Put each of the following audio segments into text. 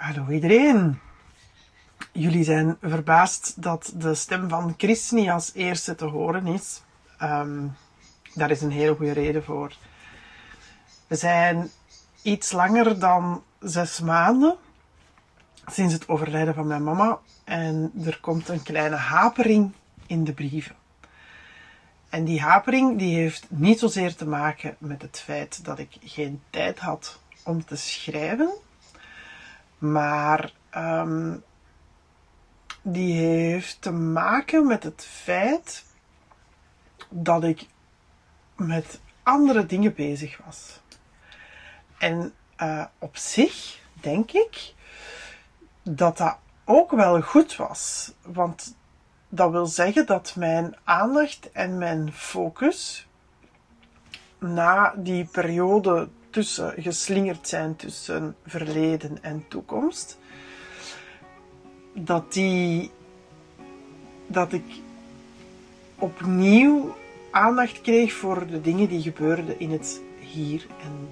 Hallo iedereen. Jullie zijn verbaasd dat de stem van Chris niet als eerste te horen is. Ehm, daar is een hele goede reden voor. We zijn iets langer dan zes maanden sinds het overlijden van mijn mama en er komt een kleine hapering in de brieven. En die hapering die heeft niet zozeer te maken met het feit dat ik geen tijd had om te schrijven, maar ehm, die heeft te maken met het feit dat ik met andere dingen bezig was. En uh, op zich denk ik dat dat ook wel goed was. Want dat wil zeggen dat mijn aandacht en mijn focus na die periode tussen geslingerd zijn tussen verleden en toekomst, dat die dat ik opnieuw aandacht kreeg voor de dingen die gebeurden in het hier en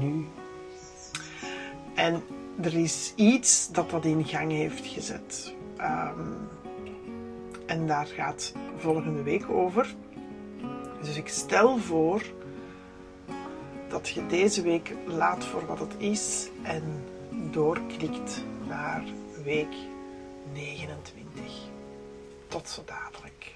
nu. En er is iets dat dat in gang heeft gezet. Um, en daar gaat volgende week over. Dus ik stel voor dat je deze week laat voor wat het is en doorklikt naar week 29. Tot zo dadelijk.